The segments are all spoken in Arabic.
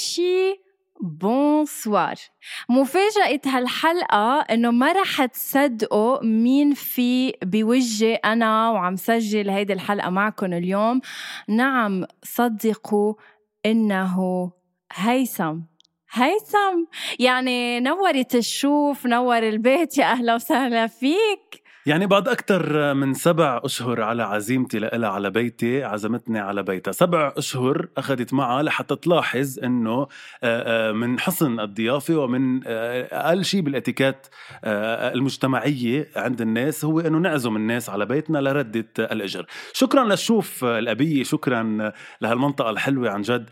شي بونسوار. مفاجأة هالحلقة إنه ما رح تصدقوا مين في بوجهي أنا وعم سجل هيدي الحلقة معكم اليوم. نعم صدقوا إنه هيثم. هيثم! يعني نورت الشوف نور البيت. يا أهلا وسهلا فيك! يعني بعد أكثر من سبع أشهر على عزيمتي لإلها على بيتي عزمتني على بيتها. سبع أشهر أخذت معها لحتى تلاحظ أنه من حسن الضيافة ومن أقل شيء بالإتيكات المجتمعية عند الناس هو أنه نعزم الناس على بيتنا لردة الأجر. شكرا للشوف الأبية شكرا لهالمنطقة الحلوة عن جد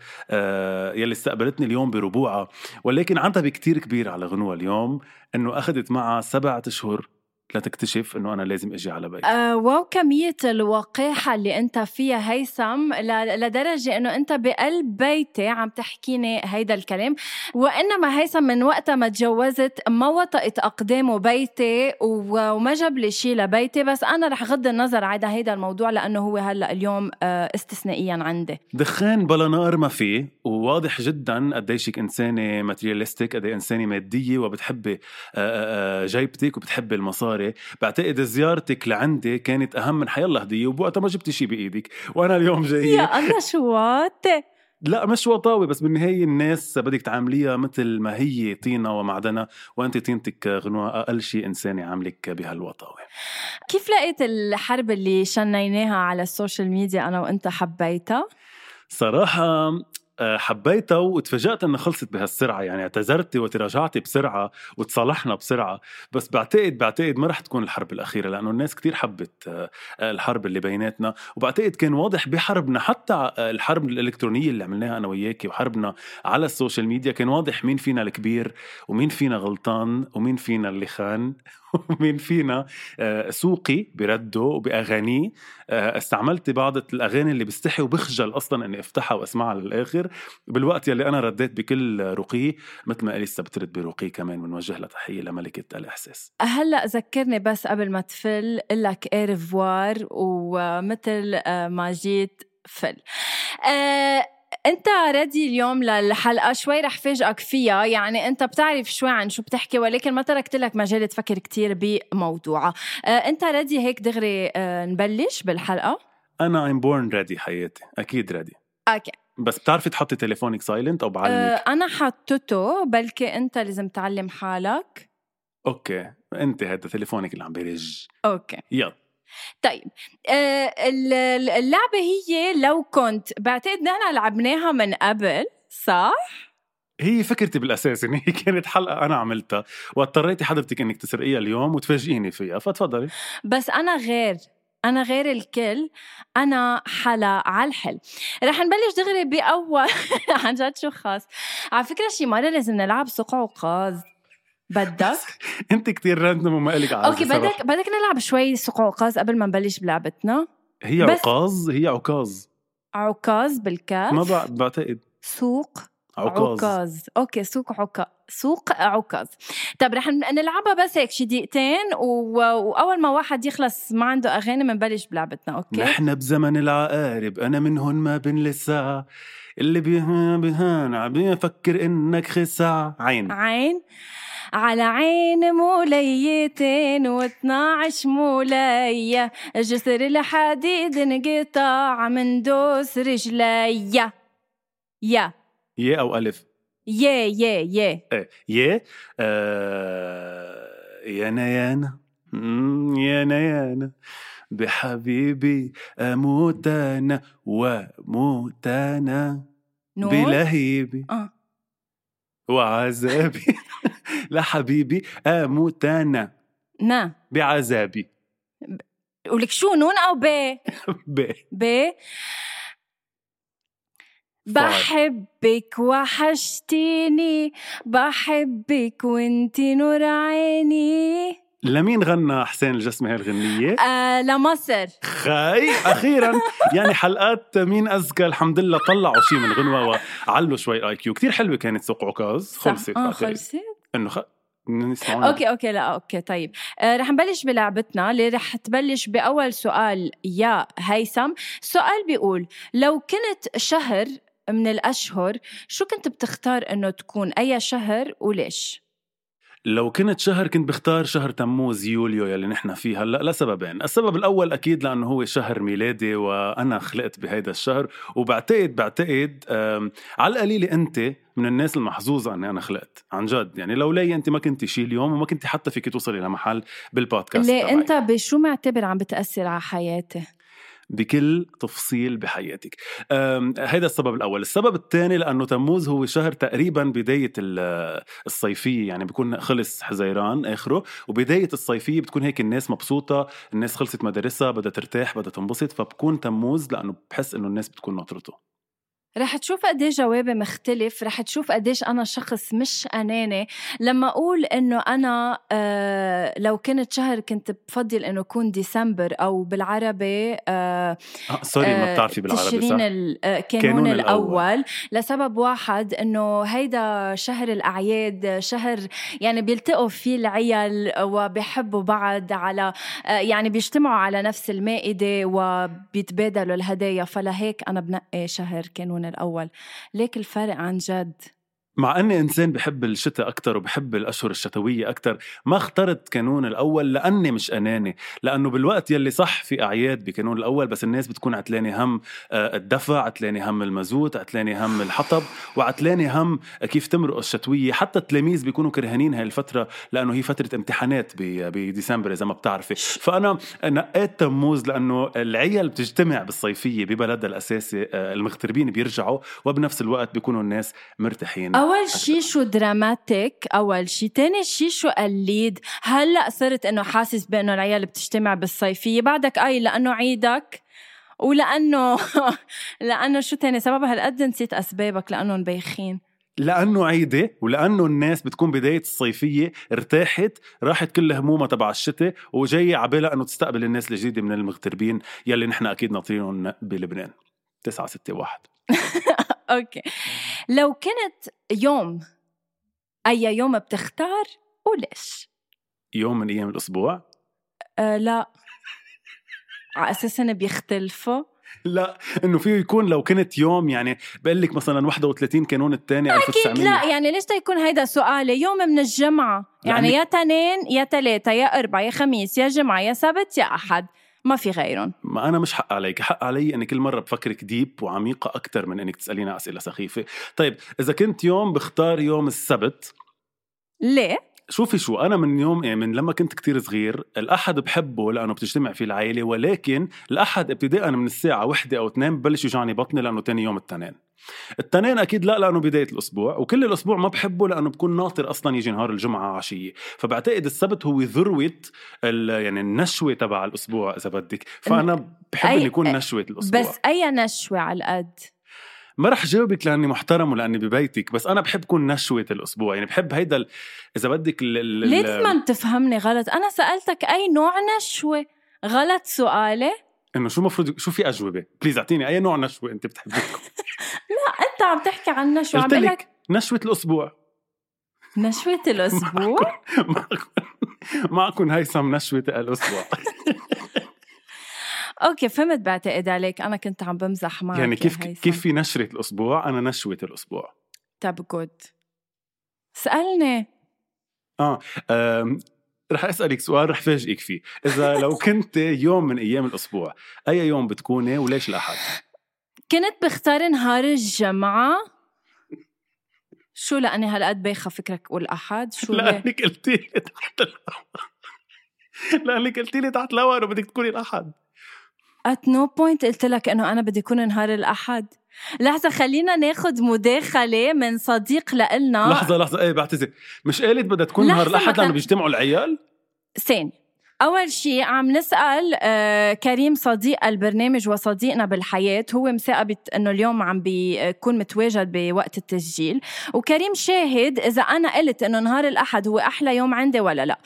يلي استقبلتني اليوم بربوعها ولكن عتبة كتير كبير على غنوة اليوم أنه أخذت معها سبعة أشهر لتكتشف إنه أنا لازم أجي على بيت. آه واو كمية الوقاحة اللي أنت فيها هيثم لدرجة إنه أنت بقلب بيتي عم تحكيني هيدا الكلام. وإنما هيثم من وقتها ما تجوزت ما وطئت أقدامه بيتي وما جاب لي شيء لبيتي. بس أنا رح غض النظر على هيدا الموضوع لأنه هو هلأ اليوم آه استثنائيا عندي. دخان بلا نار ما في وواضح جدا قديشك إنسانة ماترياليستيك قد إنسانة مادية وبتحبي آه، آه، جيبتك وبتحبي المصاري. زياره بعتقد زيارتك لعندي كانت أهم من حيالله هديه وبوقتها ما جبتي شيء بإيدك وأنا اليوم جاي. يا الله شو لا مش وطاوي بس بالنهاية الناس بدك تعامليها مثل ما هي طينة ومعدنة وأنت طينتك غنوة أقل شيء انساني عاملك بهالوطاوة. كيف لقيت الحرب اللي شنيناها على السوشيال ميديا أنا وأنت حبيتها؟ صراحة حبيتها وتفاجأت إنها خلصت بهالسرعة يعني اعتذرتي وتراجعتي بسرعة وتصالحنا بسرعة بس بعتقد بعتقد ما رح تكون الحرب الأخيرة لأنه الناس كتير حبت آه، الحرب اللي بيناتنا وبعتقد كان واضح بحربنا حتى الحرب الإلكترونية اللي عملناها أنا وياكي وحربنا على ال social media كان واضح مين فينا الكبير ومين فينا غلطان ومين فينا اللي خان. ومين فينا آه، سوقي برده وبأغانيه. استعملت بعض الأغاني اللي بستحي وبخجل أصلا أني أفتحها وأسمعها للآخر. بالوقت يلي أنا رديت بكل رقي مثل ما إليسا بترد برقي كمان بنوجه لها تحية لملكة الإحساس. هلأ ذكرني بس قبل ما تفل قلك au revoir ومثل آه، ما جيت فل. أه أنت ready اليوم للحلقة؟ شوي رح فاجئك فيها. يعني أنت بتعرف شوي عن شو بتحكي ولكن ما تركت لك مجال تفكر كتير بموضوعها أه أنت ready هيك دغري أه نبلش بالحلقة؟ أنا I'm born ready حياتي أكيد ready okay. بس بتعرفي تحطي تليفونك silent أو بعلمك؟ أه أنا حطته بلكي أنت لازم تعلم حالك. okay انت هذا تليفونك اللي عم بيرج. okay. يلا. طيب آه اللعبة هي لو كنت بعتقد نحن لعبناها من قبل صح؟ هي فكرتي بالأساس يعني هي كانت حلقة أنا عملتها واضطريتي حضرتك إنك تسرقيها اليوم وتفاجئيني فيها فتفضلي. بس أنا غير أنا غير الكل أنا حلا على الحل. رح نبلش دغري بأول عن جد شو خاص. على فكرة شي مرة لازم نلعب سوق عكاظ بدك؟ انت كتير random وما إلك عارفه okay بدك بدك نلعب شوي سوق عكاظ قبل ما نبلش بلعبتنا. هي عكاظ هي عكاظ عكاظ بالكاف. ما بعتقد. سوق عكاظ عكاظ okay سوق عكاظ سوق عكاظ طب رح نلعبها بس هيك شي دقيقتين و... وأول ما واحد يخلص ما عنده أغاني بنبلش بلعبتنا okay؟ نحن بزمن العقارب أنا منهن ما بين لسا اللي بيهان بيهان عم بيفكر إنك خسع. عين. عين. على عين موليتين واثناعش مولية. جسر الحديد انقطع من دوس رجليا يا. يا أو ألف؟ يا يا يا. يا آه يانا يانا. مم، يانا يانا. بحبيبي أموت أنا واموت أنا نور بلهيبي. آه. وعذابي. لحبيبي أموت أنا نا. بعذابي. ولك شو نون أو ب؟ ب. ب. بحبك وحشتيني. بحبك وانتي نور عيني. لمين غنى حسين الجسمي هاي الغنية؟ آه لمصر. خاي أخيرا. يعني حلقات مين اذكى الحمد لله طلعوا شيء من غنوة وعلوا شوي IQ. كثير حلوة كانت سوق عكاظ. خلصت بعتقد. خلصت. إنه خ... أوكي أوكي لا okay طيب. آه رح نبلش بلعبتنا اللي رح تبلش بأول سؤال يا هيثم. السؤال بيقول لو كنت شهر من الأشهر شو كنت بتختار إنه تكون؟ أي شهر وليش؟ لو كنت شهر كنت بختار شهر تموز يوليو يلي نحن فيه هلأ لسببين، السبب الأول أكيد لأنه هو شهر ميلادي وأنا خلقت بهيدا الشهر وبعتقد بعتقد على القليلة أنت من الناس المحظوظة إني أنا خلقت عن جد. يعني لولاي أنت ما كنتي شيء اليوم وما كنتي حتى فيك توصلي لمحل بالبودكاست ليه. أنت بشو معتبر عم بتأثر على حياتي بكل تفصيل بحياتك. هيدا السبب الأول. السبب الثاني لأنه تموز هو شهر تقريبا بداية ال- الصيفية. يعني بيكون خلص حزيران آخره وبداية الصيفية بتكون هيك الناس مبسوطة الناس خلصت مدارسها بدها ترتاح بدها تنبسط فبكون تموز لأنه بحس إنه الناس بتكون ناطرته. رح تشوف قديش جوابي مختلف رح تشوف قديش أنا شخص مش أناني لما أقول إنه أنا آه لو كنت شهر كنت بفضل إنه يكون ديسمبر أو بالعربي آه آه سوري ما آه، بتعرفي بالعربي تشرين صح؟ آه، كانون كانون الأول. الأول لسبب واحد إنه هيدا شهر الأعياد شهر يعني بيلتقوا فيه العيال وبيحبوا بعض على آه، يعني بيجتمعوا على نفس المائدة وبيتبادلوا الهدايا فلهيك أنا بنقي شهر كانون الأول. ليك الفرق عن جد؟ مع أني إنسان بحب الشتاء أكثر وبحب الأشهر الشتوية أكثر ما اخترت كانون الأول لأني مش أناني لأنه بالوقت يلي صح في أعياد بكانون الأول بس الناس بتكون عتلانه هم آه، الدفع عتلانه هم المازوت عتلانه هم الحطب وعتلانه هم كيف تمرق الشتويه حتى التلاميذ بيكونوا كرهانين هاي الفترة لأنه هي فترة امتحانات بديسمبر إذا ما بتعرفي. فأنا نقيت تموز لأنه العيال بتجتمع بالصيفية ببلدها الأساسي آه، المغتربين بيرجعوا وبنفس الوقت بيكونوا الناس مرتاحين. أول شي شو dramatic أول شي. تاني شي شو قليد. هلأ صرت إنه حاسس بإنه العيال بتجتمع بالصيفية. بعدك قايل لأنه عيدك. ولأنه لأنه شو تاني؟ سبب هالقد نسيت أسبابك لأنه مبيخين لأنه عيدة ولأنه الناس بتكون بداية الصيفية ارتاحت راحت كل همومها تبع الشتاء وجاية عبالها إنه تستقبل الناس الجديدة من المغتربين يلي نحن أكيد ناطرينهم بلبنان. 9 6 1 أوكي. لو كنت يوم أي يوم بتختار وليش؟ يوم من أيام الأسبوع؟ أه لا. على أساس إنه بيختلفوا. لا إنه فيه يكون لو كنت يوم يعني بقول لك مثلا 31 كانون الثاني أكيد لا يعني ليش تيكون هيدا سؤالي؟ يوم من الجمعة. يعني لأنك- يا تنين يا تلاتة يا أربعة يا خميس يا جمعة يا سبت يا أحد. ما في غيرهم. ما أنا مش حق عليك. حق علي إني كل مرة بفكرك ديب وعميقة أكثر من إنك تسالينا أسئلة سخيفة. طيب إذا كنت يوم بختار يوم السبت ليه؟ شوفي شو أنا من يوم يعني من لما كنت كتير صغير الأحد بحبه لأنه بتجتمع فيه العائلة ولكن الأحد ابتداء من الساعة وحدة أو اثنين ببلش يوجعني بطني لأنه تاني يوم التنين. التنين أكيد لا لأنه بداية الأسبوع وكل الأسبوع ما بحبه لأنه بكون ناطر أصلا يجي نهار الجمعة عشيه فبعتقد السبت هو ذروة يعني النشوة تبع الأسبوع إذا بدك. فأنا بحب أي- انه يكون نشوة الأسبوع. بس أي نشوة على القد؟ ما رح جاوبك لأني محترم ولأني ببيتك بس أنا بحب كون نشوة الأسبوع يعني بحب هيدا ال- إذا بدك ال- ال- ليه دايما تفهمني غلط؟ أنا سألتك أي نوع نشوة؟ غلط سؤالي. إنه شو مفروض شو في أجوبة؟ بليز أعطيني أي نوع نشوة أنت بتحبي أنت عم تحكي عن نشوة عم بقول لك نشوة الأسبوع. نشوة الأسبوع؟ معكم معكم هيثم نشوة الأسبوع. أوكي فهمت بعتقد عليك. أنا كنت عم بمزح معك يعني كيف هيثم. كيف في نشرة الأسبوع؟ أنا نشوة الأسبوع. طب جود سألني. آه أم، رح أسألك سؤال رح فاجئك فيه. إذا لو كنت يوم من أيام الأسبوع أي يوم بتكوني وليش الاحد كنت بختار نهار الجمعة. شو لأني هالقد بايخة فكرك والأحد شو؟ لانك قلتي لي تحت لانك قلتي لي تحت الهواء انه بدك تكوني الأحد. at no point قلت لك إنه أنا بدي أكون نهار الأحد. لحظة خلينا ناخد مداخلة من صديق لإلنا. لحظة لحظة. إيه بعتذر. مش قالت بدها تكون نهار لحظة، كان- لأنه بيجتمعوا العيال؟ ثاني. أول شيء عم نسأل آه، كريم صديق البرنامج وصديقنا بالحياة. هو مصاقب إنه اليوم عم بيكون متواجد بوقت التسجيل. وكريم شاهد إذا أنا قلت إنه نهار الأحد هو أحلى يوم عندي ولا لا.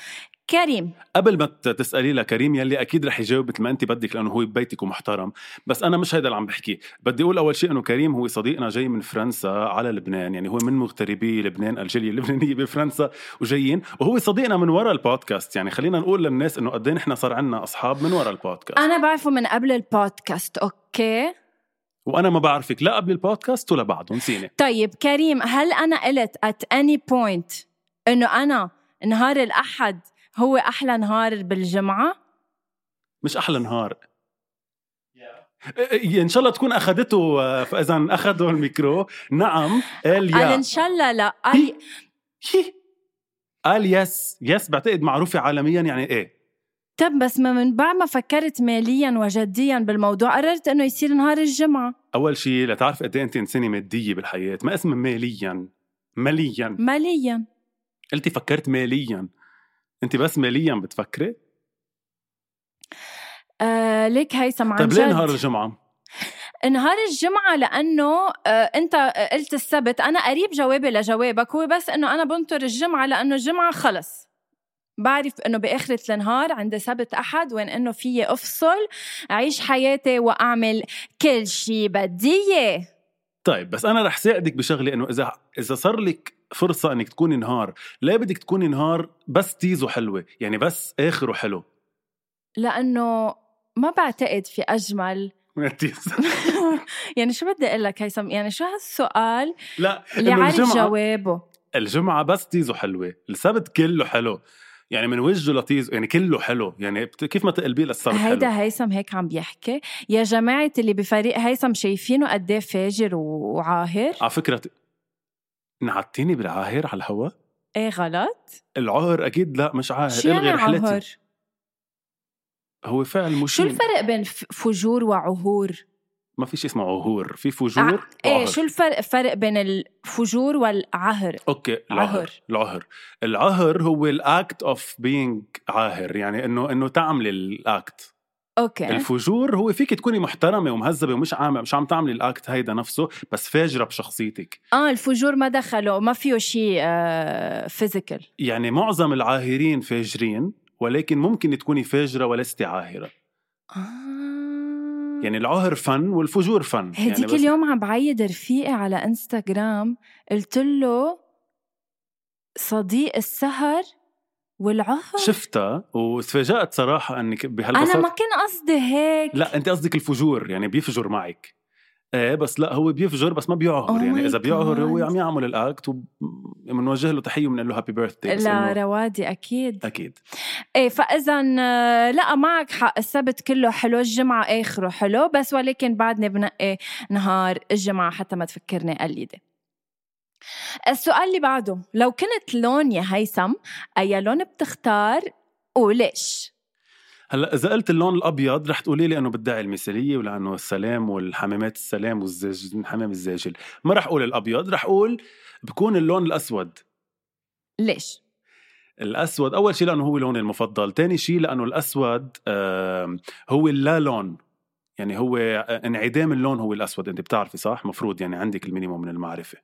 كريم. قبل ما تسألي لكريم يلي أكيد رح يجاوب مثل ما انت بدك لأنه هو ببيتك ومحترم. بس أنا مش هيدا اللي عم بحكيه بدي أقول أول شيء إنه كريم هو صديقنا جاي من فرنسا على لبنان. يعني هو من مغتربي لبنان الجاليه اللبنانيه بفرنسا وجايين. وهو صديقنا من وراء البودكاست. يعني خلينا نقول للناس إنه قد إيه نحن صار عنا أصحاب من وراء البودكاست. أنا بعرفه من قبل البودكاست. okay. وأنا ما بعرفك لا قبل البودكاست ولا بعده. نسيني. طيب كريم هل أنا قلت at any point إنه أنا نهار الأحد هو أحلى نهار بالجمعة؟ مش أحلى نهار. إيه، إن شاء الله تكون أخذته آه، فاذا أخذوا الميكرو. نعم قال قال يا إن شاء الله لا. قال. قال yes. yes بعتقد معروفة عالميا يعني إيه. طب بس ما من بعد ما فكرت ماليا وجديا بالموضوع قررت إنه يصير نهار الجمعة. أول شيء لتعرف قد إيه أنت إنسانة مادية بالحياة. ما اسمها ماليا. ماليا. ماليا. قلتي فكرت ماليا. انت بس ماليا بتفكري؟ آه ليك هيثم عن طيب ليه نهار الجمعة؟ نهار الجمعة لأنه آه أنت قلت السبت أنا قريب جوابي لجوابك هو بس إنه أنا بنطر الجمعة لأنه الجمعة خلص. بعرف إنه بآخرة النهار عندي سبت أحد وين إنه فيي أفصل أعيش حياتي وأعمل كل شي بدي اياه طيب بس أنا رح ساعدك بشغلة إنه إذا إذا صار لك فرصة إنك تكوني نهار ليه بدك تكوني نهار بس تيزو حلوة؟ يعني بس آخره حلو. لأنه ما بعتقد في أجمل. يعني شو بدي أقول لك هيثم يعني شو هالسؤال لا اللي عارف الجمعة- جوابه؟ الجمعة بس تيزو حلوة. السبت كله حلو. يعني من وجهه لتيزو يعني كله حلو. يعني كيف ما تقلبيه للسبت حلو. هيدا هيثم هيك عم بيحكي. يا جماعة اللي بفريق هيثم شايفينه قد إيه فاجر وعاهر. على فكرة نعتيني بالعاهر على الهوا؟ إيه غلط. العاهر أكيد لا مش عاهر. شو يعني رحلتي. عهر؟ هو فعل شو مشين الفرق بين فجور وعهور؟ ما في شيء اسمه عهور في فجور ع- إيه وعهر. شو الفرق فرق بين الفجور والعهر؟ okay عهر. العهر. العهر العهر هو ال act of being عاهر يعني إنه إنه تعملي ال act okay. الفجور هو فيك تكوني محترمة ومهذبة ومش عام مش عم تعملي ال act هيدا نفسه بس فاجرة بشخصيتك. آه الفجور ما دخلوا ما فيه شيء آه physical يعني معظم العاهرين فاجرين ولكن ممكن تكوني فاجرة ولست عاهره آه. يعني العهر فن والفجور فن. هديك يعني اليوم عم بعيد رفيقي على إنستغرام قلت له صديق السهر والعهر شفتها وتفاجأت صراحة أنا بهالبساطة. ما كان قصدي هيك. لا أنت قصدك الفجور يعني بيفجر معك. إيه بس لا هو بيفجر بس ما بيعهر. Oh يعني إذا بيعهر هو God. عم يعمل الاكت وبنوجه له تحية وبنقول له هابي بيرثدي لا روادي أكيد. أكيد. إيه فاذا آه، لا معك حق. السبت كله حلو الجمعة آخره حلو بس ولكن بعدني بنقي نهار الجمعة حتى ما تفكرني قليده السؤال اللي بعده لو كنت لون يا هيثم أي لون بتختار وليش؟ هلأ إذا قلت اللون الأبيض رح تقولي لي إنه بدعي المثالية ولأنه السلام والحمامات السلام والزاج الحمام الزاجل. ما رح أقول الأبيض رح أقول بكون اللون الأسود. ليش؟ الأسود أول شيء لأنه هو لوني المفضل تاني شيء لأنه الأسود هو اللا لون. يعني هو انعدام اللون هو الأسود أنت بتعرفي صح؟ مفروض يعني عندك المينيموم من المعرفة.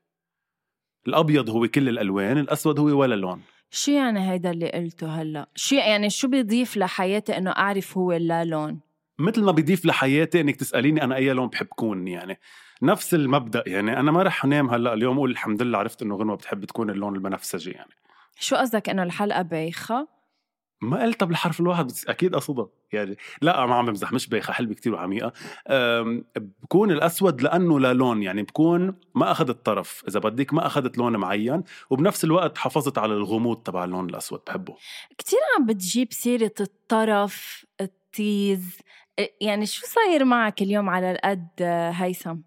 الأبيض هو كل الألوان الأسود هو ولا لون. شو يعني هيدا اللي قلته هلأ؟ شو يعني شو بيضيف لحياتي إنه أعرف هو لا لون؟ مثل ما بيضيف لحياتي إنك تسأليني أنا أي لون بحب كون يعني. نفس المبدأ يعني أنا ما رح أنام هلأ اليوم أقول الحمد لله عرفت إنه غنوة بتحب تكون اللون البنفسجي يعني. شو قصدك إنه الحلقة بايخة؟ ما قلتها بالحرف الواحد بس أكيد قصدها يعني لا ما عم بمزح مش بايخه حلوة كتير وعميقة. بكون الأسود لأنه لا لون يعني بكون ما أخذت طرف. إذا بدك ما أخذت لون معين وبنفس الوقت حافظت على الغموض تبع اللون الأسود بحبه. كتير عم بتجيب سيرة الطرف الطيز. يعني شو صاير معك اليوم على القد هيثم؟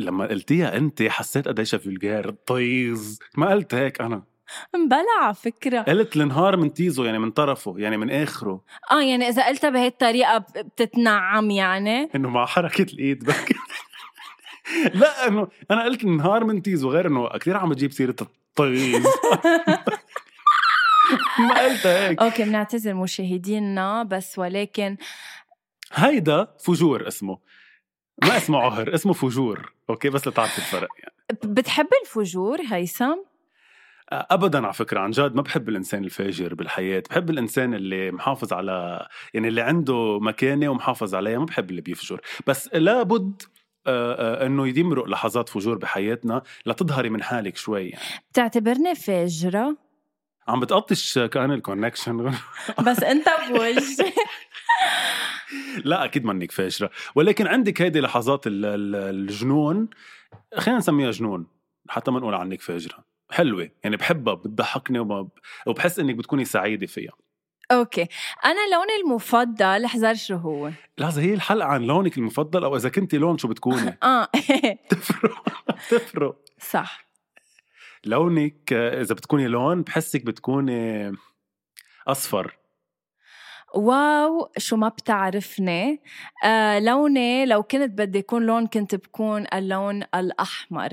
لما قلتيها أنت حسيت قديش vulgaire طيز. ما قلت هيك أنا. مبلع على فكرة. قلت النهار من طيزه يعني من طرفه يعني من آخره. آه يعني إذا قلتها بهي الطريقة ب- بتتنعم يعني. إنه مع حركة الإيد بك لا إنه أنا قلت النهار من طيزه غير إنه كثير عم بجيب سيرة الطيز ما قلت هيك. okay بنعتذر مشاهدينا بس ولكن هيدا فجور اسمه. ما اسمه عهر اسمه فجور. okay بس لتعرف الفرق يعني. بتحب الفجور هيثم؟ ابدا على فكرة عن جد ما بحب الإنسان الفاجر بالحياة بحب الإنسان اللي محافظ على يعني اللي عنده مكانة ومحافظ عليها ما بحب اللي بيفجر. بس لابد آه، آه، إنه يمرق لحظات فجور بحياتنا لتظهري من حالك شوي يعني. بتعتبرني فاجرة؟ عم بتقطش كأن الكونكشن بس أنت بوجهي لا أكيد منك فاجرة. ولكن عندك هيدي لحظات ال- ال- الجنون خلينا نسميها جنون حتى ما نقول عنك فاجرة. حلوة يعني بحبها بتضحكني. وبحس إنك بتكوني سعيدة فيها. okay. أنا لوني المفضل احذر شو هو؟ لحظة هي الحلقة عن لونك المفضل أو إذا كنتي لون شو بتكوني؟ آه. تفرق تفرق. صح. لونك إذا بتكوني لون بحسك بتكوني أصفر. wow شو ما بتعرفني. آه لوني لو كنت بدي يكون لون كنت بكون اللون الأحمر.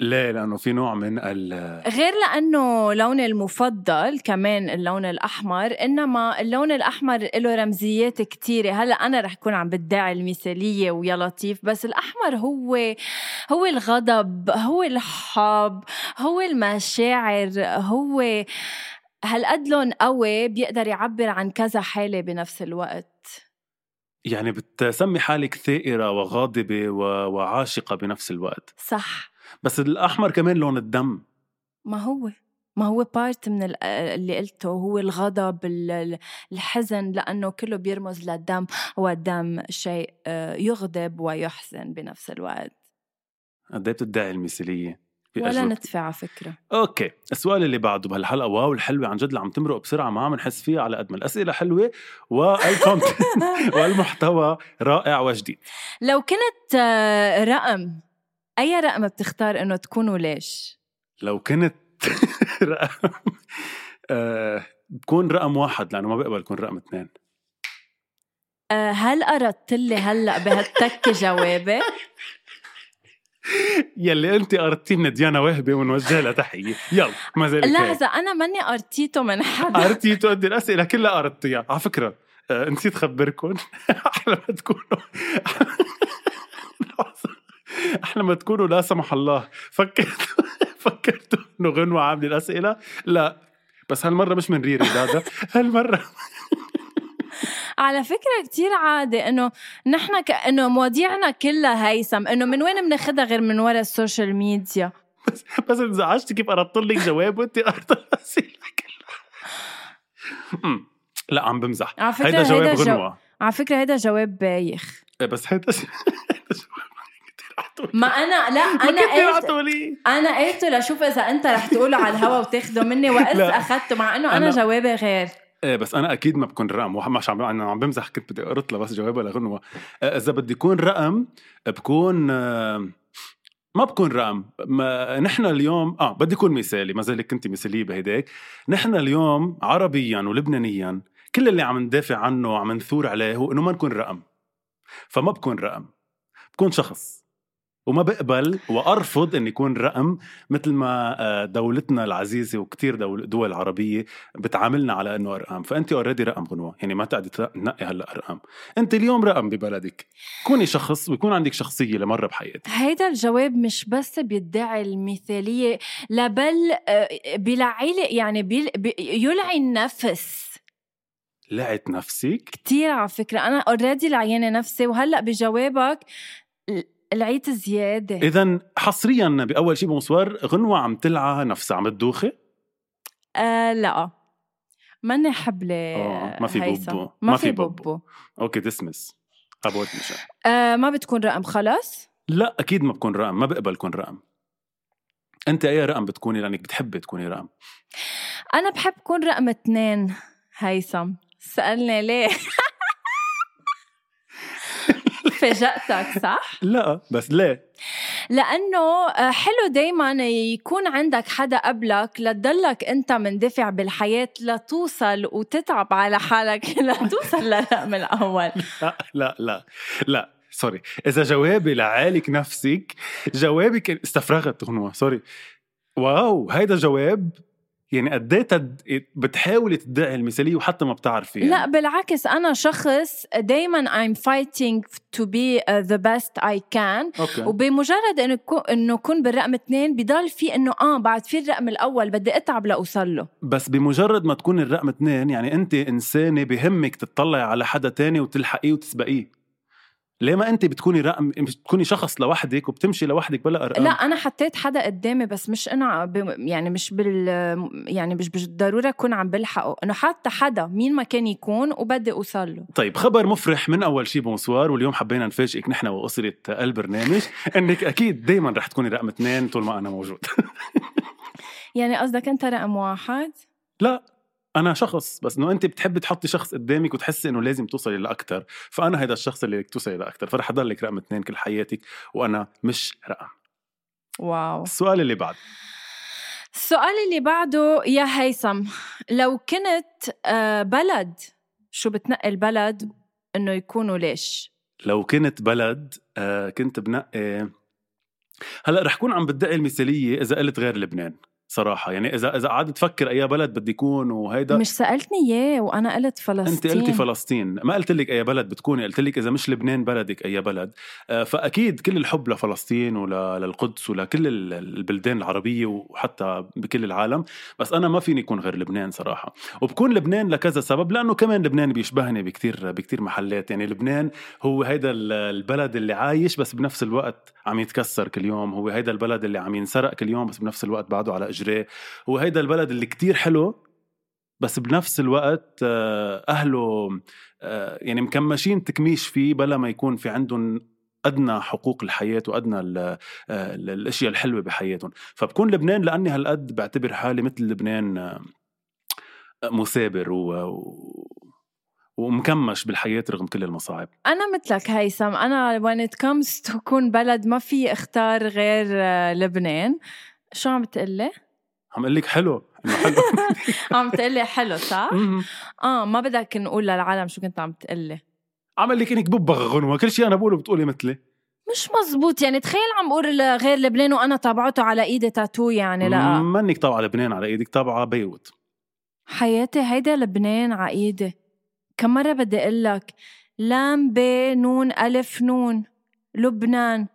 ليه لأنه في نوع من ال غير لأنه لوني المفضل كمان اللون الأحمر إنما اللون الأحمر له رمزيات كتيرة. هلأ أنا رح كون عم بدعي المثالية ويا لطيف بس الأحمر هو هو الغضب هو الحب هو المشاعر هو هالقد لون قوي بيقدر يعبر عن كذا حالة بنفس الوقت. يعني بتسمي حالك ثائرة وغاضبة و... وعاشقة بنفس الوقت. صح. بس الأحمر كمان لون الدم. ما هو ما هو part من ال- اللي قلته هو الغضب ال- الحزن لأنه كله بيرمز للدم والدم شيء آه، يغضب ويحزن بنفس الوقت. قد إيه بتدعي المثالية؟ ولا؟ ندفع على فكرة. okay السؤال اللي بعده بهالحلقة wow الحلوة عن جد اللي عم تمرق بسرعة ما عم نحس فيها على قد ما الأسئلة حلوة والكونتنت والمحتوى رائع وجديد لو كنت آه، رقم أي رقم بتختار إنه تكون وليش؟ لو كنت رقم آه، بكون رقم واحد لأنه ما بقبل يكون رقم اثنين. آه، هل أردت لي هلأ بهالتكة جوابي؟ يلي أنت قررتي من ديانا وهبه ونوجه لها تحية. يلا ما زالت هيك. لحظة أنا ماني أرتيته من حدا. قررتي تودي الأسئلة كلها قررتيها. على فكرة آه، نسيت خبركم. أحلى ما تكونوا. أحلى ما تكونوا لا سمح الله. فكرتوا فكرتوا إنه غنوة عامله الاسئله لا. بس هالمرة مش من ريري هذا هالمرة. على فكرة كتير عادي إنه نحن كأنه مواضيعنا كلها هيثم. إنه من وين بناخدها غير من ورا ال social media؟ بس انزعجتي كيف قررت لك جواب وانت قررت الأسئلة كلها؟ لا عم بمزح. على فكرة هيدا جواب هيدا جو- غنوة. على فكرة هيدا جواب بايخ. إيه، بس هيدا جواب. ما أنا لا أنا قلت. أنا قلته لشوف إذا أنت رح تقوله على الهوا وتاخده مني وقت لا. اخذته مع إنه أنا أنا- جوابي غير. إيه بس أنا أكيد ما بكون رقم مش عم أنا عم بمزح كنت بدي قرط لها بس جوابها لغنوة آه، إذا بدي يكون رقم بكون آه، ما بكون رقم. ما نحن اليوم آه بدي يكون مثالي ما زالك كنت مثالية بهداك نحن اليوم عربيا ولبنانيا كل اللي عم ندافع عنه وعم نثور عليه هو إنه ما نكون رقم. فما بكون رقم. بكون شخص. وما بقبل وأرفض إن يكون رقم مثل ما آه، دولتنا العزيزة وكتير دول, دول عربية بتعاملنا على إنه أرقام. فانت اوريدي رقم غنوه يعني ما تقعدي تنقي هلأ أرقام. أنت اليوم رقم ببلدك. كوني شخص ويكون عندك شخصية لمرة بحياتك. هيدا الجواب مش بس بيدعي المثالية لا بل آه، بيلعي لي- يعني بيل- بي- يلعي النفس. لعت نفسك؟ كتير على فكرة. أنا already لعيانة نفسي وهلأ بجوابك لعيت زيادة. إذا حصريا بأول شيء بمصور غنوة عم تلعى نفسها. عم تدوخي؟ آه لا. ماني حبلة آه، ما في. بوبو. ما في بوبو. okay dismiss about مشان آه ما بتكون رقم خلص لا أكيد ما بكون رقم. ما بقبل كون رقم. أنت أي رقم بتكوني؟ لأنك بتحبي تكوني رقم. أنا بحب كون رقم اثنين هيثم. سألني ليه؟ فاجأتك صح؟ لا بس ليه؟ لأنه آه، حلو دايما يكون عندك حدا قبلك لتضلك أنت مندفع بالحياة لتوصل وتتعب على حالك لتوصل للرقم الأول. لا لا لا لا sorry إذا جوابي لعالك نفسك جوابك استفرغت غنوة sorry wow هيدا جواب يعني قد إيه. بتحاولي تدعي المثالية وحتى ما بتعرفي يعني. لا بالعكس أنا شخص دايما I'm fighting to be uh, the best I can okay وبمجرد إنه إنه كون بالرقم اثنين بضل في إنه آه بعد في الرقم الأول بدي أتعب لأوصل له بس بمجرد ما تكون الرقم اثنين يعني أنت إنسانة بهمك تطلعي على حدا تاني وتلحقيه وتسبقيه ليه ما انت بتكوني رقم بتكوني شخص لوحدك وبتمشي لوحدك بلا أرقام؟ لا أنا حطيت حدا قدامي بس مش أنا ب- يعني مش بال يعني مش بالضرورة أكون عم بلحقه. انه حتى حدا مين ما كان يكون وبدي أوصل له. طيب خبر مفرح من أول شي بونسوار واليوم حبينا نفاجئك نحن وأسرة البرنامج إنك أكيد دائما رح تكوني رقم اثنين طول ما أنا موجود. يعني قصدك أنت رقم واحد؟ لا. أنا شخص بس إنه أنت بتحبي تحطي شخص قدامك وتحسي إنه لازم توصلي لاكثر فأنا هذا الشخص اللي بدك توصلي لاكثر فرح اضلك رقم اثنين كل حياتك وأنا مش رقم. واو. السؤال اللي بعد. السؤال اللي بعده يا هيثم لو كنت آه، بلد شو بتنقي البلد؟ إنه يكونوا ليش؟ لو كنت بلد آه كنت بنقي هلأ رح كون عم بدعي المثالية إذا قلت غير لبنان. صراحة. يعني إذا إذا قعدت تفكر أي بلد بدي يكون وهيدا مش سألتني إياه وأنا قلت فلسطين. انت قلتي فلسطين. ما قلت لك أي بلد بتكوني قلت لك إذا مش لبنان بلدك أي بلد. آه، فأكيد كل الحب لفلسطين وللقدس ولكل ال- البلدان العربية وحتى بكل العالم بس أنا ما فيني يكون غير لبنان صراحة. وبكون لبنان لكذا سبب لأنه كمان لبنان بيشبهني بكتير بكتير محلات. يعني لبنان هو هيدا ال- البلد اللي عايش بس بنفس الوقت عم يتكسر كل يوم. هو هيدا البلد اللي عم ينسرق كل يوم بس بنفس الوقت بعده على اجريه هو هيدا البلد اللي كتير حلو بس بنفس الوقت آه، أهله آه، يعني مكمشين تكميش فيه بلا ما يكون في عندهم أدنى حقوق الحياة وأدنى آه، ال- الأشياء الحلوة بحياتهم. فبكون لبنان لأني هالقد بعتبر حالي مثل لبنان مثابر و ومكمش بالحياة رغم كل المصاعب. أنا مثلك هيثم. أنا when it comes to كون بلد ما في اختار غير لبنان. شو عم تقلي؟ عم أقول لك حلو. إنه حلو. عم تقلي حلو صح؟ آه ما بدك نقول للعالم شو كنت عم تقلي. عم أقول لك إنك ببغ غنوة. كل شيء أنا بقوله بتقولي مثلي. مش مزبوط. يعني تخيل عم بقول غير لبنان وأنا طبعته على إيدي تاتو يعني لا. منك طابعة لبنان على إيدك طابعة بيروت. حياتي هيدا لبنان على إيدي. كم مرة بدي أقول لك لام ب نون ألف نون لبنان.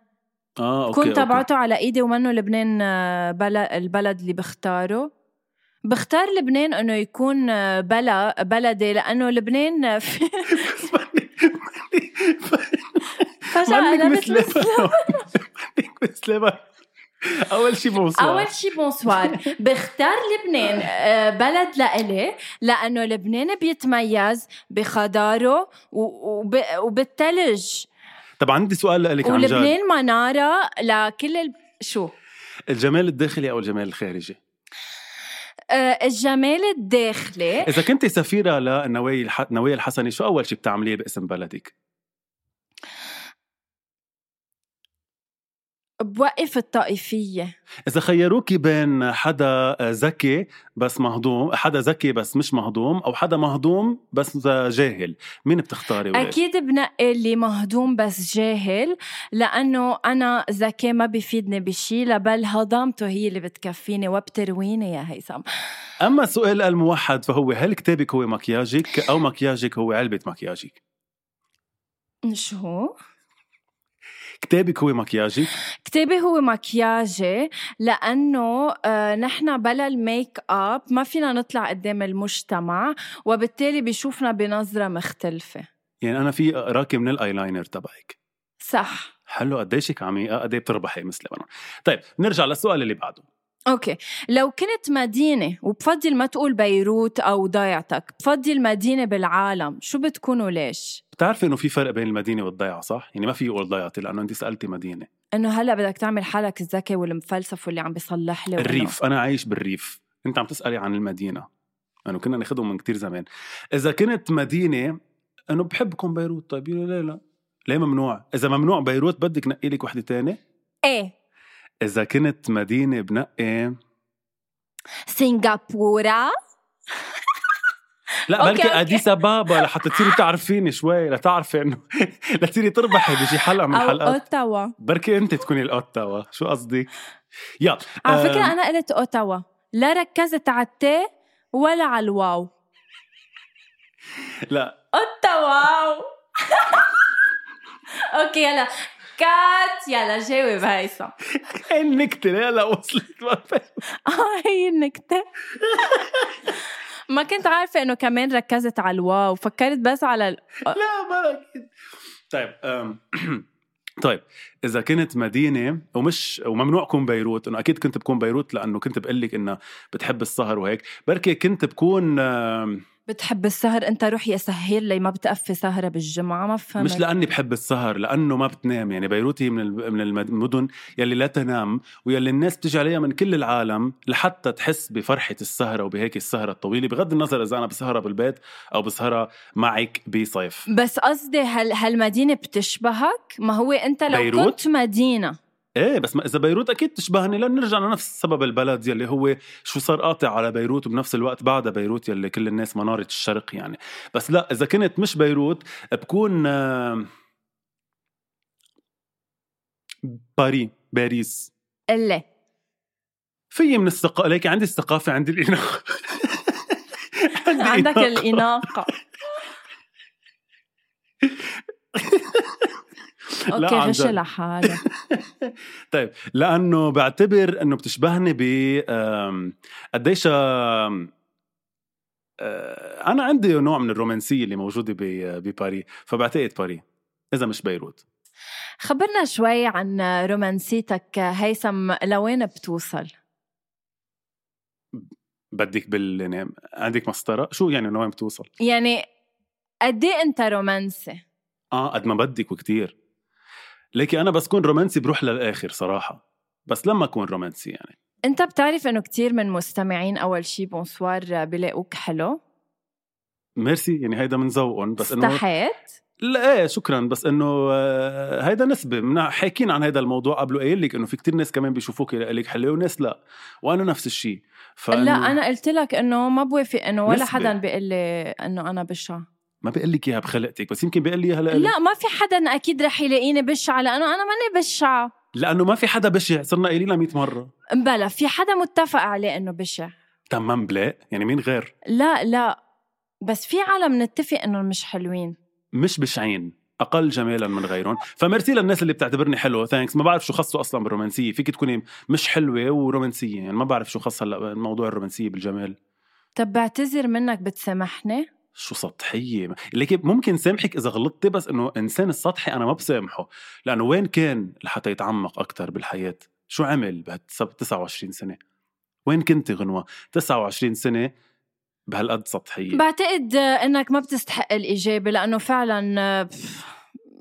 آه okay كنت. تبعته على إيدي ومنه لبنان آه، بلد البلد اللي بختاره. بختار لبنان إنه يكون آه، بلا بلدي لأنه لبنان آه، في فجأة قلبت مثل مثل. أول شيء bonsoir أول شي bonsoir بختار لبنان بلد لإلي لأنه لبنان بيتميز بخضاره وبالثلج طب عندي سؤال لك عن جد. ولبنان منارة لكل ال... شو؟ الجمال الداخلي أو الجمال الخارجي؟ آه، الجمال الداخلي. إذا كنت سفيرة لنوايا الح... نوايا الحسني شو أول شيء بتعمليه باسم بلدك؟ بوقف الطائفية. إذا خيروكي بين حدا ذكي بس مهضوم حدا ذكي بس مش مهضوم أو حدا مهضوم بس جاهل مين بتختاري وليش أكيد بنقي اللي مهضوم بس جاهل لأنه أنا ذكي ما بيفيدني بشي لبل هضامته هي اللي بتكفيني وبترويني يا هيثم. أما السؤال الموحد فهو هل كتابك هو مكياجك أو مكياجك هو علبة مكياجك؟ شو كتابك هو مكياجك كتابي هو مكياجي لأنه آه نحن بلا ال make up ما فينا نطلع قدام المجتمع وبالتالي بيشوفنا بنظرة مختلفة. يعني أنا فيي اقراكي من الأيلاينر تبعك. صح. حلو قديشك عميقة؟ قد إيه بتربحي مثل طيب نرجع للسؤال اللي بعده. okay. لو كنت مدينة وبفضل ما تقول بيروت أو ضيعتك بفضل مدينة بالعالم شو بتكون وليش؟ بتعرفي إنه في فرق بين المدينة والضيعة صح؟ يعني ما في يقول ضيعتي لأنه انت سألتي مدينة. إنه هلأ بدك تعمل حالك الذكي والمفلسف واللي عم بيصلح لي الريف أنا عايش بالريف. أنت عم تسألي عن المدينة. انه كنا ناخذهم من كتير زمان. إذا كنت مدينة إنه بحب كون بيروت. طيب يقولوا ليه لا؟ ليه ممنوع؟ إذا ممنوع بيروت بدك نقي لك وحدة تانية؟ إيه. إذا كنت مدينة بنقي. سنغافورة؟ لا أوكي، بلكي. أديس أبابا لحتى تصيري تعرفيني شوي لتعرفي إنه لتصيري تربحي بشي حلقة من أو الحلقات. أوتاوا. بركي أنت تكوني الأوتاوا شو قصدك؟ يلا على فكرة آم، أنا قلت أوتاوا. لا ركزت على التي ولا على الواو. لا. أوتاوا. أوكي يلا. كات يلا جاوب هيثم هاي النكته لا لا وصلت. آه هي النكتة. ما كنت عارفة إنه كمان ركزت على الواو فكرت بس على ال... لا ما أكيد طيب طيب إذا كنت مدينة ومش وممنوع كون بيروت إنه أكيد كنت بكون بيروت لأنه كنت بقول لك انها بتحب السهر وهيك بركي كنت بكون بتحب السهر؟ انت روح يا سهير لي ما بتقفي سهرة بالجمعة ما فهمت مش لأني بحب السهر لأنه ما بتنام يعني بيروت هي من من المدن يلي لا تنام ويلي الناس بتجي عليها من كل العالم لحتى تحس بفرحة السهرة وبهيك السهرة الطويلة بغض النظر إذا أنا بسهرها بالبيت أو بسهرها معك بصيف. بس قصدي هل هالمدينة بتشبهك؟ ما هو أنت لو بيروت؟ كنت مدينة. إيه بس ما إذا بيروت أكيد تشبهني. لأن نرجع لنفس سبب البلد يلي هو شو صار قاطع على بيروت وبنفس الوقت بعدها بيروت يلي كل الناس مناره الشرق يعني. بس لا إذا كنت مش بيروت بكون آه، باري باريس. اللي في من الثقافه ليك عندي الثقافة عندي عندي عندك إناقة. الإناقة. okay عن غش جد. لحالك طيب لأنه بعتبر إنه بتشبهني ب قديش آه، أنا عندي نوع من الرومانسية اللي موجودة بباري فبعتقد باري إذا مش بيروت. خبرنا شوي عن رومانسيتك هيثم لوين بتوصل؟ بدك بال عندك مسطرة؟ شو يعني وين بتوصل؟ يعني قد إيه أنت رومانسي؟ آه قد ما بدك وكتير. ليكي أنا بس كون رومانسي بروح للآخر صراحة. بس لما أكون رومانسي يعني. أنت بتعرف إنه كتير من مستمعين أول شي bonsoir بلاقوك حلو؟ ميرسي يعني هيدا من ذوقهم بس إنه استحيت؟ لا إيه شكرا. بس إنه آه، هيدا نسبة. منا حاكين عن هيدا الموضوع قبل قايل لك إنه في كتير ناس كمان بيشوفوك لك حلوة وناس لا. وأنا نفس الشيء لا أنا قلت لك إنه ما بوافق إنه ولا نسبة. حدا بيقول لي إنه أنا بشعه ما بقول لك إياها بخلقتك بس يمكن بقول لي إياها. لا ما في حدا أكيد رح يلاقيني بشعة لأنه أنا ماني بشعة. لأنه ما في حدا بشع صرنا قايلينها 100 مرة. بلا في حدا متفق عليه إنه بشع. تمام بلاق يعني مين غير؟ لا لا بس في عالم نتفق إنه مش حلوين. مش بشعين أقل جمالا من غيرهم. فميرسي للناس اللي بتعتبرني حلو thanks ما بعرف شو خصه أصلا بالرومانسية. فيك تكوني مش حلوة ورومانسية يعني ما بعرف شو خص هلا موضوع الرومانسية بالجمال. طب بعتذر منك بتسامحني؟ شو سطحية؟ ليك ممكن سامحك إذا غلطتي بس إنه إنسان السطحي أنا ما بسامحه لأنه وين كان لحتى يتعمق أكثر بالحياة؟ شو عمل بهال 29 سنة؟ وين كنت غنوة؟ 29 سنة بهالقد سطحية. بعتقد إنك ما بتستحق الإجابة لأنه فعلا آه،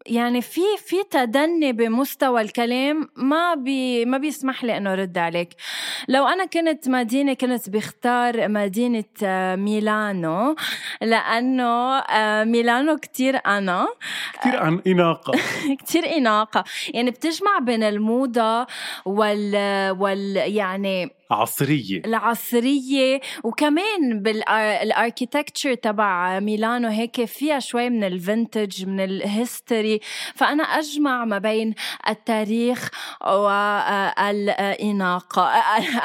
يعني في في تدني بمستوى الكلام ما بي ما بيسمح لي إنه أرد عليك. لو أنا كنت مدينة كنت بختار مدينة آه، ميلانو لأنه آه، ميلانو كتير أنا. كثير عن إناقة. كتير إناقة. يعني بتجمع بين الموضة وال, وال يعني عصريه العصرية. وكمان بال architecture تبع ميلانو هيك فيها شوي من ال vintage من ال history فأنا أجمع ما بين التاريخ والإناقة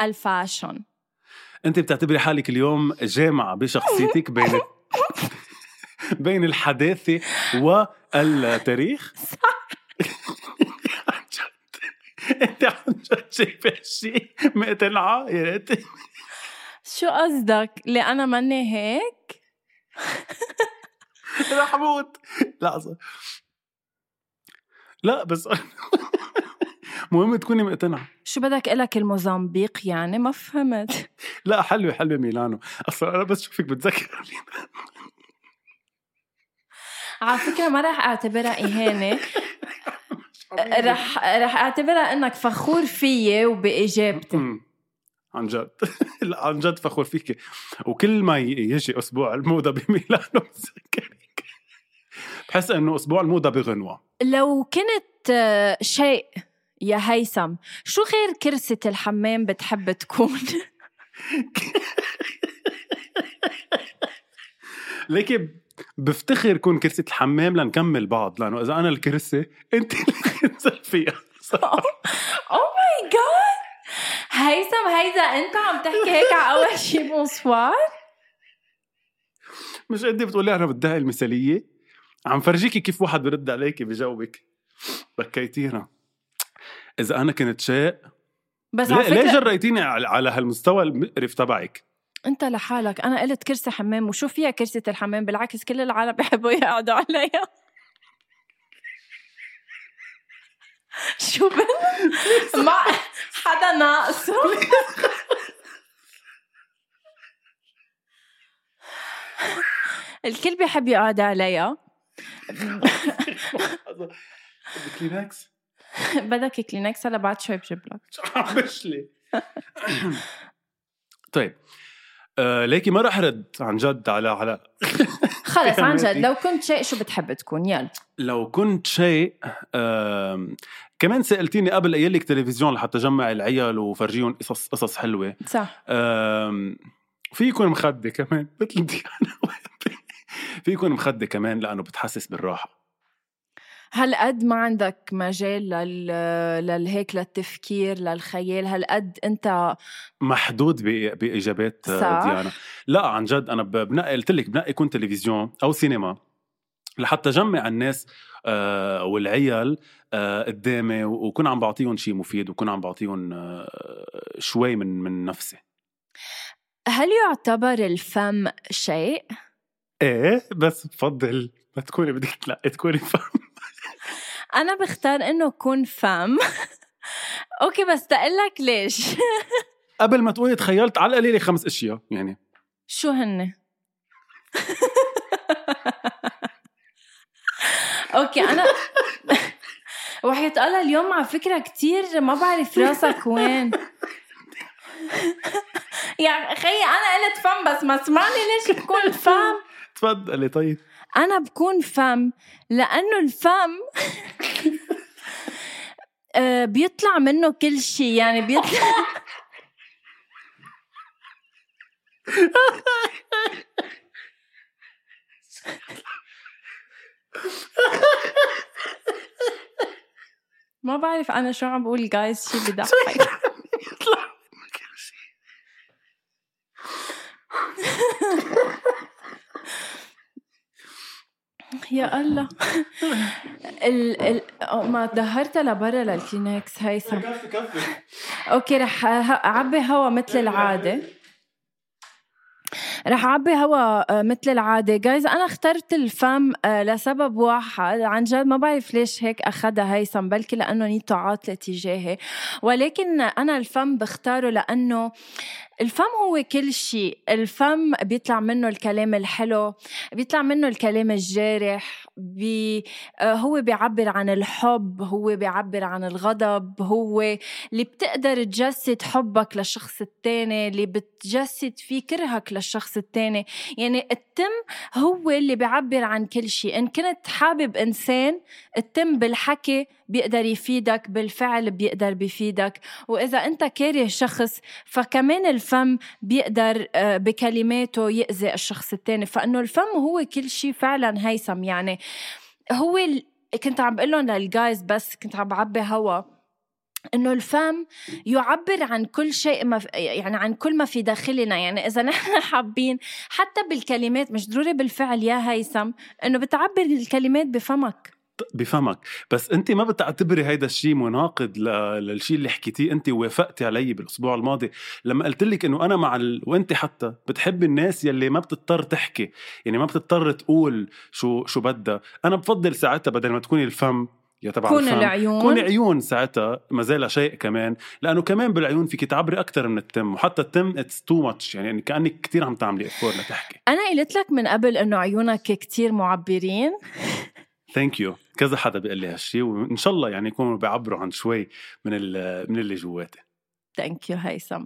الفاشن. أنت بتعتبري حالك اليوم جامعة بشخصيتك بين بين الحداثة والتاريخ جد انت عن جد شايفه شيء؟ مقتنعه يا ريت شو قصدك؟ اللي أنا ماني هيك؟ رح أموت لحظه لا بس مهم تكوني مقتنعه شو بدك إلك؟ الموزمبيق يعني؟ ما فهمت. لا حلوة حلوة ميلانو. أصلا أنا بس شوفك بتذكر. على فكرة ما رح أعتبرها إهانة. رح رح أعتبرها إنك فخور فيي وباجابتي. عن جد. لا عن جد فخور فيك وكل ما يجي أسبوع الموضة بميلانو بتذكرك بحس إنه أسبوع الموضة بغنوة. لو كنت آه، شيء يا هيثم شو غير كرسة الحمام بتحب تكون؟ ليكي بفتخر كون كرسي الحمام لنكمل بعض لأنه إذا أنا الكرسي أنت اللي تنزل فيها. اوه ماي جاد هيثم هيدا انت عم تحكي هيك على أول شي. بونسوار؟ مش انت بتقولي أنا بدها المثالية؟ عم فرجيكي كيف واحد برد عليكي بجاوبك. بكيتينا. إذا أنا كنت شيء بس ليه, ليه جريتيني على على هالمستوى المقرف تبعك؟ انت لحالك. أنا قلت كرسي حمام وشو فيها كرسي الحمام؟ بالعكس كل العالم بيحبوا يقعدوا عليها. شو بن ما حدا ناقصه. الكل بيحب يقعد عليها كلينكس بدك كلينكس؟ هلا بعد شوي بجيب لك. عم طيب آه ليكي ما رح رد عن جد على على خلص عن جد؟ لو كنت شيء شو بتحب تكون؟ يلا. لو كنت شيء كمان سألتيني قبل قايل لك تلفزيون لحتى جمع العيال وفرجيهم قصص قصص حلوة. صح. في يكون مخدة كمان. مثل ديانا. في يكون مخدة كمان لأنه بتحسس بالراحة. هالقد ما عندك مجال لل... للهيك للتفكير للخيال؟ هالقد انت محدود ب- بإجابات آه، صح. ديانا. لا عن جد أنا ب- بنقي قلت لك بنقي يكون تلفزيون أو سينما. لحتى جمع الناس آه، والعيال آه، قدامي وكون عم بعطيهم شيء مفيد وكون عم بعطيهم آه، شوي من من نفسي. هل يعتبر الفم شيء؟ إيه بس بفضل ما تكوني بدك تلاقي تكوني فاهم أنا بختار إنه كون فم أوكي بس تقلك ليش؟ قبل ما تقولي تخيلت على القليلة خمس أشياء يعني. شو هن؟ أوكي أنا وحياة الله اليوم على فكرة كتير ما بعرف راسك وين. يا خيي أنا قلت فم بس ما سمعني ليش بكون فم تفضلي طيب. أنا بكون فم لأنه الفم آه، بيطلع منه كل شيء يعني بيطلع ما بعرف أنا شو عم بقول جايز شي بضحك يطلع منه كل شيء؟ يا الله. ال ال ما دهرتها لبرا للكلينكس هيثم. كفي كفي okay رح أعبي هوا مثل العادة. رح أعبي هوا آه، مثل العادة. guys أنا اخترت الفم آه، لسبب واحد. عن جد ما بعرف ليش هيك أخذها هيثم بلكي لأنه نيته عاطلة تجاهي. ولكن أنا الفم بختاره لأنه الفم هو كل شيء. الفم بيطلع منه الكلام الحلو بيطلع منه الكلام الجارح بي آه، هو بيعبر عن الحب هو بيعبر عن الغضب هو اللي بتقدر تجسد حبك للشخص التاني اللي بتجسد فيه كرهك للشخص التاني. يعني التم هو اللي بيعبر عن كل شيء. إن كنت حابب إنسان التم بالحكي بيقدر يفيدك بالفعل بيقدر بيفيدك. وإذا أنت كاره شخص فكمان الفم بيقدر آه، بكلماته يأذي الشخص التاني. فإنه الفم هو كل شيء فعلا هيثم. يعني هو. كنت عم بقول لهم للجايز بس كنت عم بعبي هوا إنه الفم يعبر عن كل شيء ما في يعني عن كل ما في داخلنا. يعني إذا نحن حابين حتى بالكلمات مش ضروري بالفعل يا هيثم إنه بتعبر الكلمات بفمك. بفهمك. بس انت ما بتعتبري هيدا الشيء مناقض للشيء اللي حكيتيه انت ووافقتي علي بالأسبوع الماضي؟ لما قلت لك إنه أنا مع ال... وانت حتى بتحبي الناس يلي ما بتضطر تحكي يعني ما بتضطر تقول شو شو بدها أنا بفضل ساعتها بدل ما تكوني الفم يا تبع كون. العيون. كون عيون ساعتها ما زال شيء كمان لأنه كمان بالعيون فيك تعبري أكثر من التم وحتى التم it's too much يعني كأنك كثير عم تعملي effort لتحكي. أنا قلت لك من قبل إنه عيونك كتير معبرين. thank you كذا حدا بيقول لي هالشيء وإن شاء الله يعني يكونوا بيعبروا عن شوي من ال- من اللي جواتي. thank you هيثم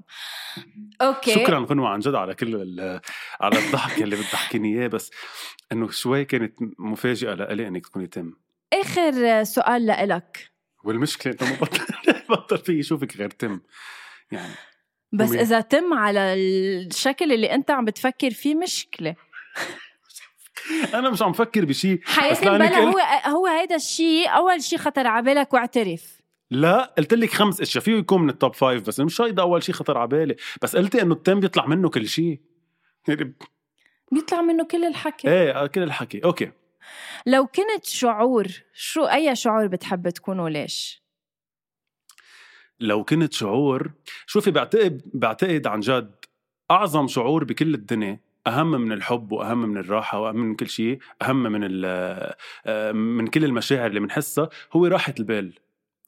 أوكي شكرا غنوة عن جد على كل على الضحك اللي بتضحكيني إياه بس إنه شوي كانت مفاجئه لإلي إنك تكوني تم. آخر سؤال لإلك. والمشكلة إنه ما بطل بطل في يشوفك غير تم يعني. بس ومين؟ إذا تم على الشكل اللي أنت عم بتفكر فيه مشكلة. أنا مش عم فكر بشيء حياتي بلا هو هو هيدا الشيء أول شيء خطر على بالك واعترف. لا قلت لك خمس أشياء فيه يكون من ال top five بس مش هيدا أول شيء خطر على بالي. بس قلتي إنه التم بيطلع منه كل شيء يعني بيطلع منه كل الحكي. إيه كل الحكي. okay. لو كنت شعور شو أي شعور بتحب تكون وليش؟ لو كنت شعور شوفي بعتقد بعتقد عن جد أعظم شعور بكل الدنيا أهم من الحب وأهم من الراحة وأهم من كل شيء أهم من آه، من كل المشاعر اللي بنحسها هو راحة البال.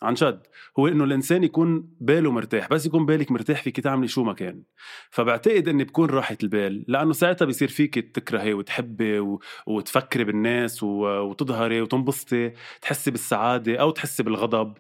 عن جد هو إنه الإنسان يكون باله مرتاح بس يكون بالك مرتاح فيك تعملي شو ما كان. فبعتقد اني بكون راحة البال لأنه ساعتها بيصير فيك تكرهي وتحبي و... وتفكري بالناس و... وتظهري وتنبسطي تحسي بالسعادة أو تحسي بالغضب.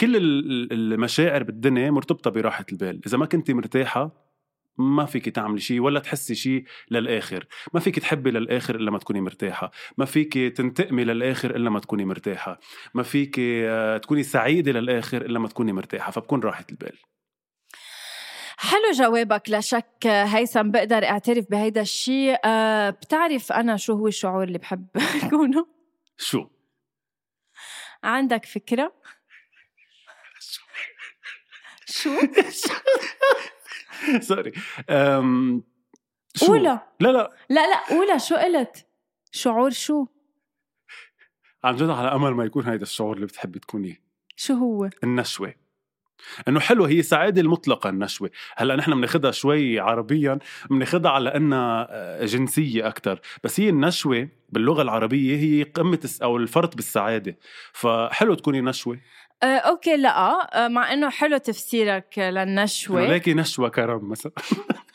كل ال- المشاعر بالدنيا مرتبطة براحة البال. إذا ما كنتي مرتاحة ما فيك تعملي شيء ولا تحسي شيء للآخر. ما فيك تحبي للآخر إلا ما تكوني مرتاحة. ما فيك تنتقمي للآخر إلا ما تكوني مرتاحة. ما فيك آه، تكوني سعيدة للآخر إلا ما تكوني مرتاحة. فبكون راحة البال. حلو جوابك. لا شك هيثم بقدر أعترف بهيدا الشيء. أه بتعرف أنا شو هو الشعور اللي بحب اكونه شو؟ عندك فكرة؟ شو؟ سوري أم... شو؟ قولها لا لا. لا لا قولها شو قلت؟ شعور شو؟ عن جد على أمل ما يكون هيدا الشعور اللي بتحبي تكونيه. شو هو؟ النشوة. إنه حلو هي سعادة المطلقة النشوة. هلأ نحن بناخدها شوي عربيا بناخدها على إنها آه، جنسية أكثر بس هي النشوة باللغة العربية هي قمة الس- أو الفرط بالسعادة. فحلو تكوني نشوة. أه أوكي لا. أه مع إنه حلو تفسيرك للنشوة. ليكي نشوة كرم مثلا.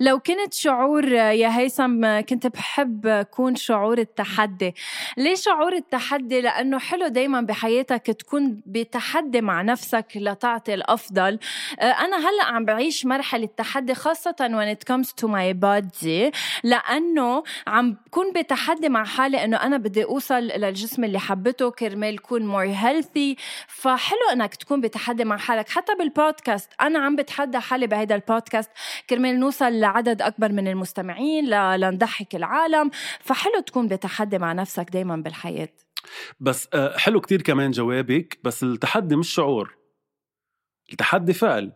لو كنت شعور يا هيثم كنت بحب كون شعور التحدي. ليه شعور التحدي؟ لأنه حلو دايما بحياتك تكون بتحدي مع نفسك لتعطي الأفضل. آه، أنا هلأ عم بعيش مرحلة تحدي خاصة when it comes to my body لأنه عم بكون بتحدي مع حالي أنه أنا بدي أوصل للجسم اللي حبته كرمال كون more healthy. فحلو أنك تكون بتحدي مع حالك. حتى بالبودكاست أنا عم بتحدى حالي بهيدا البودكاست كرمال نوصل لعدد أكبر من المستمعين لنضحك العالم. فحلو تكون بتحدي مع نفسك دايما بالحياة. بس آه، حلو كتير كمان جوابك بس التحدي مش شعور. التحدي فعل.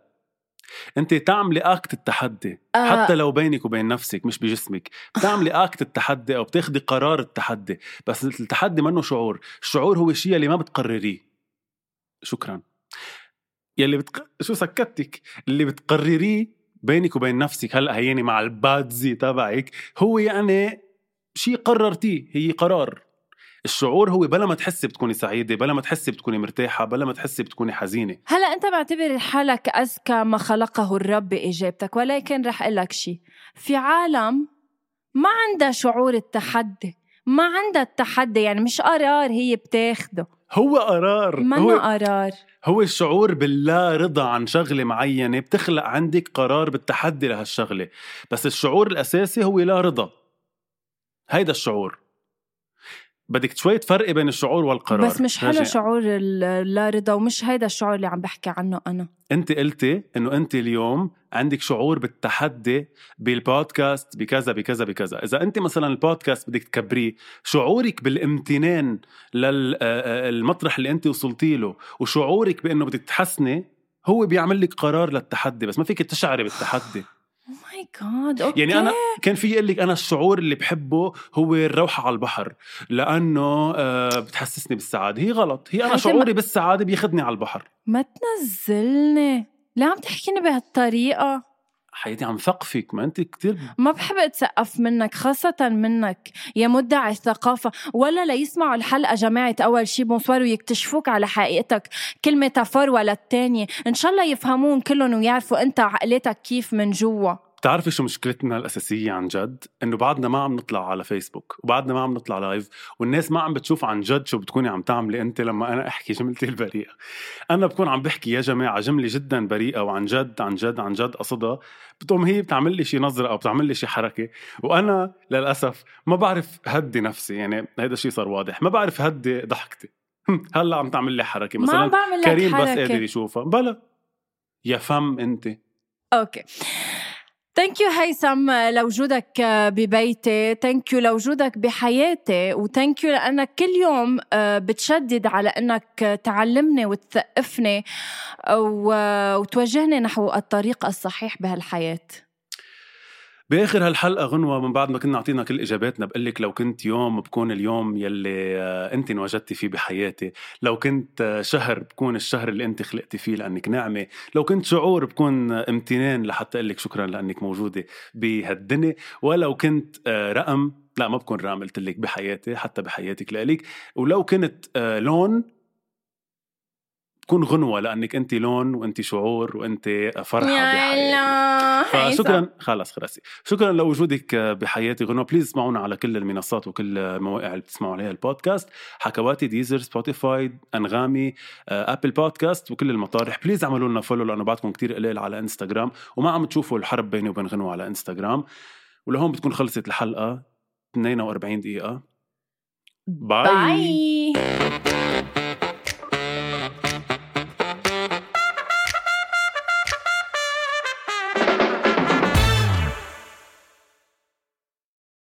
أنت تعملي اكت التحدي. آه. حتى لو بينك وبين نفسك مش بجسمك. بتعملي اكت التحدي أو بتاخدي قرار التحدي. بس التحدي منه شعور. الشعور هو الشيء اللي ما بتقرريه. شكرا. يلي بتق... شو سكتك؟ اللي بتقرريه بينك وبين نفسك هلا هيني مع البادزي تبعك؟ هو يعني شيء قررتيه هي قرار. الشعور هو بلا ما تحسي بتكوني سعيدة بلا ما تحسي بتكوني مرتاحة بلا ما تحسي بتكوني حزينة. هلا أنت بعتبر حالك أذكى ما خلقه الرب بإجابتك ولكن رح أقول لك شيء في عالم ما عندها شعور التحدي ما عندها التحدي يعني مش قرار هي بتاخده. هو قرار. ما هو قرار؟ هو الشعور باللا رضا عن شغلة معينة بتخلق عندك قرار بالتحدي لهالشغلة. بس الشعور الأساسي هو لا رضا. هيدا الشعور. بدك شوي تفرقي بين الشعور والقرار. بس مش حلو. شعور اللا رضا ومش هيدا الشعور اللي عم بحكي عنه أنا. أنت قلتي إنه أنت اليوم عندك شعور بالتحدي بالبودكاست بكذا بكذا بكذا. إذا أنت مثلا البودكاست بدك تكبريه شعورك بالامتنان للمطرح اللي أنت وصلتي له وشعورك بإنه بدك تحسني هو بيعمل لك قرار للتحدي. بس ما فيك تشعري بالتحدي. my God okay يعني أنا كان في يقول لك أنا الشعور اللي بحبه هو الروحة على البحر لأنه آه، بتحسسني بالسعادة. هي غلط. هي أنا شعوري بالسعادة بياخذني على البحر. ما تنزلني. ليه عم تحكيني بهالطريقة؟ حياتي عم ثقفك ما أنت كتير ما بحب أتثقف منك خاصة منك. يا مدعي الثقافة. ولا ليسمعوا الحلقة جماعة أول شي bonsoir ويكتشفوك على حقيقتك. كل métaphore ولا التانية. إن شاء الله يفهمون كلهم ويعرفوا أنت عقلتك كيف من جوا. بتعرفي شو مشكلتنا الأساسية عن جد؟ إنه بعدنا ما عم نطلع على فيسبوك وبعدنا ما عم نطلع live والناس ما عم بتشوف عن جد شو بتكوني عم تعملي أنت لما أنا أحكي جملتي البريئة. أنا بكون عم بحكي يا جماعة جملة جدا بريئة وعن جد عن جد عن جد قصدها. بتقوم هي بتعمل لي شي نظرة أو بتعمل لي شي حركة. وأنا للأسف ما بعرف هدي نفسي يعني هذا الشيء صار واضح. ما بعرف هدي ضحكتي. هلأ عم تعمل لي حركة. ما مثلا عم بعمل لك كريم بس حركة. قادر يشوفها. بلا. يا فم أنت. okay. Thank you هيثم لوجودك ببيتي. Thank you لوجودك بحياتي. و thank you لأنك كل يوم آه، بتشدد على إنك تعلمني وتثقفني وتوجهني نحو الطريق الصحيح بهالحياة. بآخر هالحلقة غنوة من بعد ما كنا أعطينا كل إجاباتنا بقول لك لو كنت يوم بكون اليوم يلي آه، أنت انوجدتي فيه بحياتي لو كنت آه، شهر بكون الشهر اللي أنت خلقتي فيه لأنك ناعمة لو كنت شعور بكون آه، امتنان لحتى أقول لك شكرا لأنك موجودة بهالدنيا ولو كنت رقم لا ما بكون رقم قلت لك بحياتي حتى بحياتك لإلك ولو كنت لون بكون غنوة لأنك انت لون وانت شعور وانت فرحة بحياتي يلا فشكرا. خلص خلصي شكرا لوجودك بحياتي غنوة. please اسمعونا على كل المنصات وكل المواقع اللي بتسمعوا عليها البودكاست. حكواتي ديزير سبوتيفاي أنغامي آه، Apple Podcast وكل المطارح. please اعملوا لنا follow لأنه بعدكم كتير قليل على انستغرام وما عم تشوفوا الحرب بيني وبين غنوة على انستغرام ولهون بتكون خلصت الحلقة. 42 دقيقة. باي, باي